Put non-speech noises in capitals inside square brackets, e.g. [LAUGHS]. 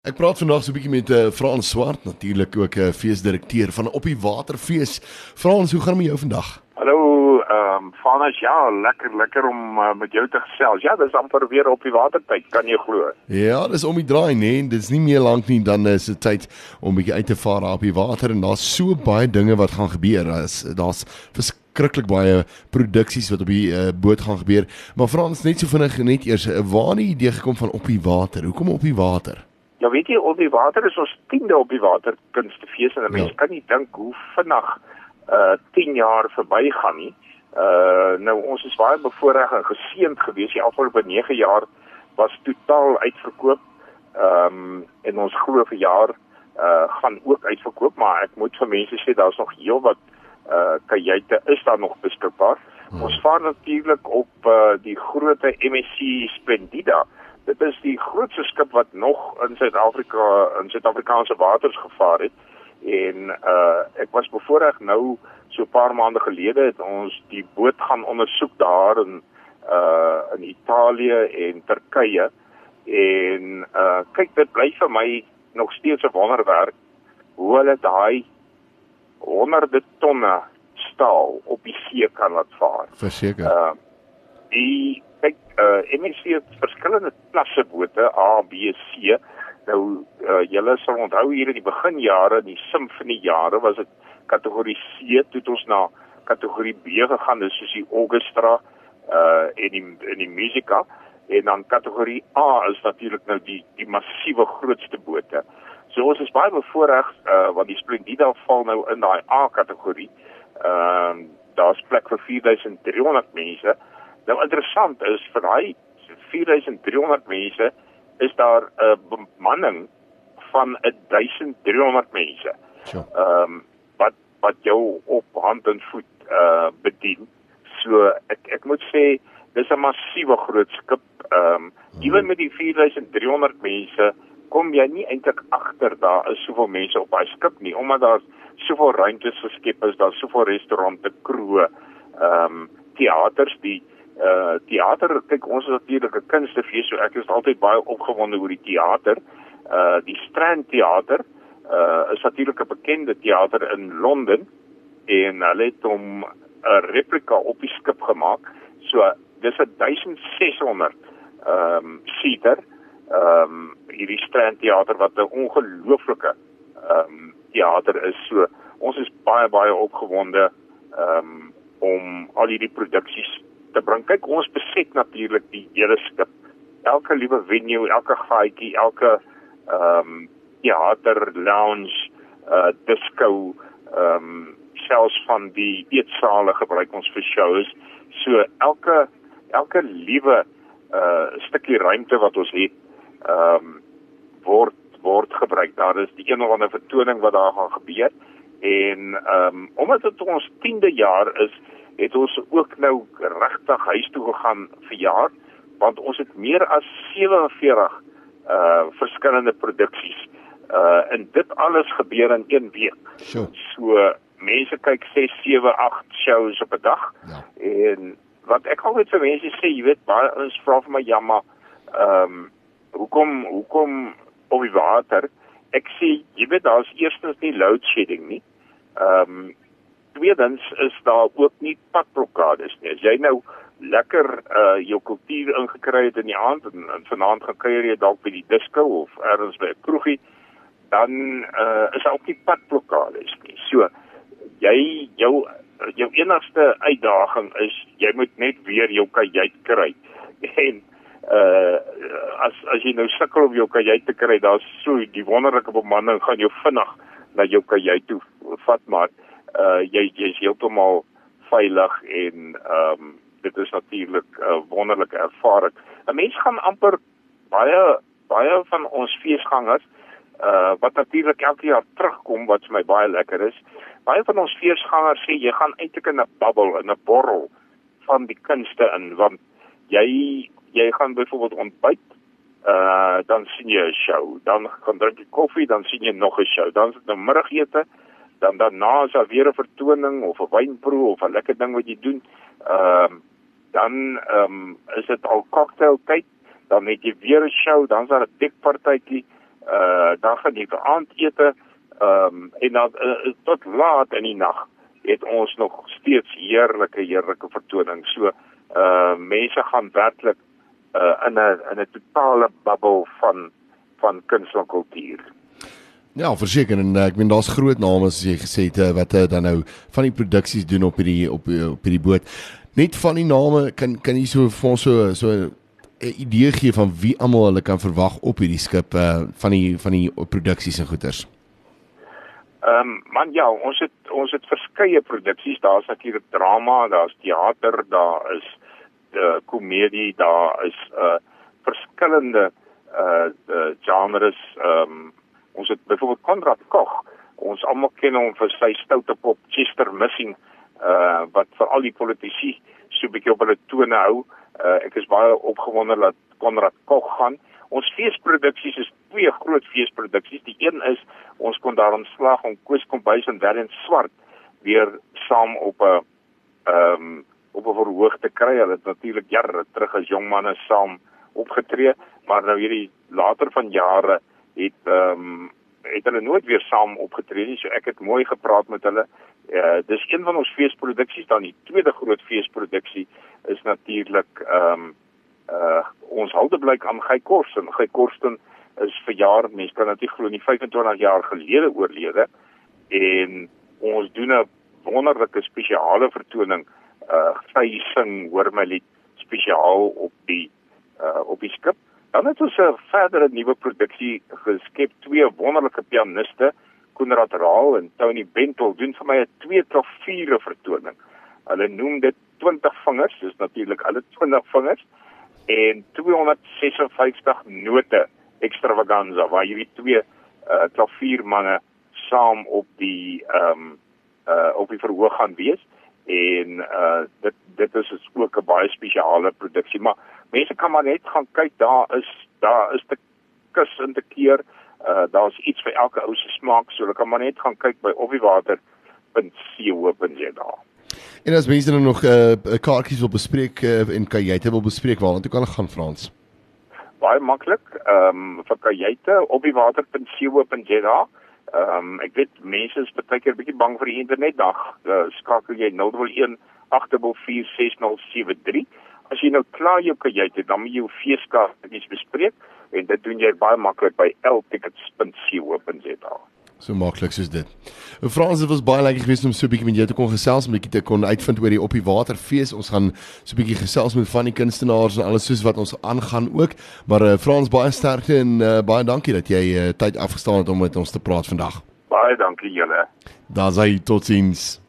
Ek praat vandag so 'n bietjie met uh, Frans Swart, natuurlik ook 'n uh, feesdirekteur van Op die Waterfees. Frans, hoe gaan dit met jou vandag? Hallo, ehm um, Frans, ja, lekker lekker om uh, met jou te gesels. Ja, dis amper weer op die watertyd, kan jy glo? Ja, dis om die draai, nee, dis nie meer lank nie dan is dit tyd om bietjie uit te vaar op die water en daar's so baie dinge wat gaan gebeur. Daar's daar's verskriklik baie produksies wat op die uh, boot gaan gebeur. Maar Frans, net so vinnig net eers, waar het die idee gekom van op die water? Hoekom op die water? Ja, weet jy, op die water is ons 10de op die water kunstefees en mense ja. kan nie dink hoe vinnig uh 10 jaar verbygaan nie. Uh nou ons is baie bevoorreg en geseënd geweest die afgelope 9 jaar was totaal uitverkoop. Ehm um, en ons glo vir jaar uh gaan ook uitverkoop, maar ek moet vir mense sê daar's nog heelwat uh kajuite is daar nog beskikbaar. Hmm. Ons vaar natuurlik op uh die groot MSC Splendida dit is die grootste skip wat nog in Suid-Afrika in Suid-Afrikaanse waters gevaar het en uh ek was bevoorreg nou so 'n paar maande gelede het ons die boot gaan ondersoek daar in uh in Italië en Turkye en uh kyk dit bly vir my nog steeds 'n wonderwerk hoe hulle daai honderde tonne staal op die see kan laat vaar. Verseker. Uh die kyk uh MSC het verskillende klasse bote A, B, C. Nou uh julle sal onthou hier in die beginjare, die simfonie jare was dit kategorie C toe ons na kategorie B gegaan, dis soos die orkestra uh en die en die musika en dan kategorie A is natuurlik nou die die massiewe grootste bote. So ons is baie bevoorreg uh want die Splendida val nou in daai A kategorie. Ehm uh, daar's plek vir 4300 mense. Nou interessant is vir daai 4300 mense is daar 'n uh, bemanning van 1300 mense. Ehm um, wat wat jou op hand en voet uh bedien. So ek ek moet sê dis 'n massiewe groot skip. Ehm um, hmm. ewen met die 4300 mense kom jy nie eintlik agter daar is soveel mense op daai skip nie omdat daar soveel ruimtes geskep is, daar soveel restaurante, kroë, ehm um, teaters die uh teater kyk ons is natuurlik 'n kunstefees so ek is altyd baie opgewonde oor die teater uh die Strand teater uh is natuurlik 'n bekende teater in Londen en hulle het hom 'n replika op die skip gemaak. So dis 'n 1600 ehm um, seater ehm um, hierdie Strand teater wat 'n ongelooflike ehm um, teater is. So ons is baie baie opgewonde ehm um, om al hierdie produksies te bring. Kyk, ons beset natuurlik die hele skip. Elke liewe venue, elke gaatjie, elke ehm um, theater, lounge, uh disco, ehm um, selfs van die eetsale gebruik ons vir shows. So elke elke liewe uh stukkie ruimte wat ons het, ehm um, word word gebruik. Daar is die een of ander vertoning wat daar gaan gebeur en ehm um, omdat dit ons 10de jaar is, het ons ook nou regtig huis toe gegaan vir jaar want ons het meer as 47 uh verskillende produksies uh en dit alles gebeur in een week. Sure. So mense kyk 6, 7, 8 shows op 'n dag. Ja. En wat ek altyd vir mense sê, jy weet, baie ons vra vir my jammer, ehm um, hoekom hoekom op die water? Ek sê jy weet daar's eerstens nie load shedding nie. Ehm um, tweedens is daar ook nie padblokkades nie. As jy nou lekker uh jou kultuur ingekry het in die aand en, en vanaand gaan kuier jy dalk by die disko of elders by 'n kroegie, dan uh is daar ook nie padblokkades nie. So jy jou jou enigste uitdaging is jy moet net weer jou kajuit kry. [LAUGHS] En uh as as jy nou sukkel om jou kajuit te kry, daar's so die wonderlike bemanning gaan jou vinnig na jou kajuit toe vat maar uh jy jy's heeltemal veilig en ehm um, dit is natuurlik 'n uh, wonderlike ervaring. 'n Mens gaan amper baie baie van ons feesgangers uh wat natuurlik elke jaar terugkom wat vir my baie lekker is. Baie van ons feesgangers sê jy gaan eintlik in 'n bubbel in 'n borrel van die kunste in want jy jy gaan byvoorbeeld ontbyt uh dan sien jy 'n show, dan gaan drink jy koffie, dan sien jy nog 'n show, dan is dit nou middagete, dan daarna is daar weer 'n vertoning of 'n wynproe of 'n lekker ding wat jy doen. Ehm uh, dan ehm um, is dit al cocktail tyd, dan het jy weer 'n show, dan is daar 'n dekpartytjie Uh dan gaan jy vir aandete ehm um, en dan uh, tot laat in die nag het ons nog steeds heerlike heerlike vertoning. So uh mense gaan werklik uh in 'n in 'n totale bubbel van van kuns en kultuur. Ja, verseker en ek meen daar's groot name soos jy gesê het wat dan nou van die produksies doen op hierdie op op hierdie boot. Net van die name kan kan jy so vir ons so so 'n idee gee van wie almal hulle kan verwag op hierdie skip uh van die van die produksies en goeders. Ehm um, man ja, ons het ons het verskeie produksies. Daar's natuurlik drama, daar's teater, daar is uh komedie, daar is uh verskillende uh, uh genres. Ehm um, ons het byvoorbeeld Konrad Koch. Ons almal ken hom vir sy stoute pop Chester Missing uh wat vir al die politici so 'n bietjie op hulle tone hou. Uh ek is baie opgewonde dat Konrad Koch gaan. Ons feesproduksies is twee groot feesproduksies. Die een is ons kon daarin slag om Koos Kombuis en Darren Swart weer saam op 'n ehm um, op 'n verhoog te kry. Hulle het natuurlik jare terug as jong manne saam opgetree, maar nou hierdie later van jare het ehm um, het hulle nooit weer saam opgetree nie. So ek het mooi gepraat met hulle. Uh dis een van ons feesproduksies dan die tweede groot feesproduksie is natuurlik ehm um, uh ons houdeblyk aan Gey Korsten. Gey Korsten is verjaar, mense kan natuurlik glo nie 25 jaar gelede oorlede en ons doen 'n wonderlike spesiale vertoning uh sy sing hoor my lied spesiaal op die uh op die skip. Dan het ons 'n verdere nuwe produksie geskep, twee wonderlike pianiste, Konrad Raal en Tony Bentel doen vir my 'n twee tot vier vertoning. Hulle noem dit 20 vingers, dis natuurlik alle 20 vingers en 256 note extravaganza waar hierdie twee uh klaviermanne saam op die ehm um, uh op die verhoog gaan wees en uh dit dit is ook 'n baie spesiale produksie maar mense kan maar net gaan kyk daar is daar is te kus en te keer uh daar's iets vir elke ou se smaak so hulle kan maar net gaan kyk by offiewater.co.za En as mense nou nog 'n uh, kaartjies wil bespreek uh, en kajuite wil bespreek waar want ek kan gaan Frans. Baie maklik. Ehm um, vir kajuite op die water.co.za. Ehm um, ek weet mense is baie keer bietjie bang vir die internet dag. Uh, skakel jy 011 8446073. As jy nou klaar jou kajuite, dan moet jy jou feeskaartjies bespreek en dit doen jy baie maklik by ltickets.co.za. So maklik soos dit. Frans, dit was baie lekker geweest om so 'n bietjie met jou te kon gesels, 'n bietjie te kon uitvind oor die op die waterfees. Ons gaan so 'n bietjie gesels met van die kunstenaars en alles soos wat ons aangaan ook. Maar uh, Frans, baie sterkte en uh, baie dankie dat jy uh, tyd afgestaan het om met ons te praat vandag. Baie dankie julle. Daar's hy totiens.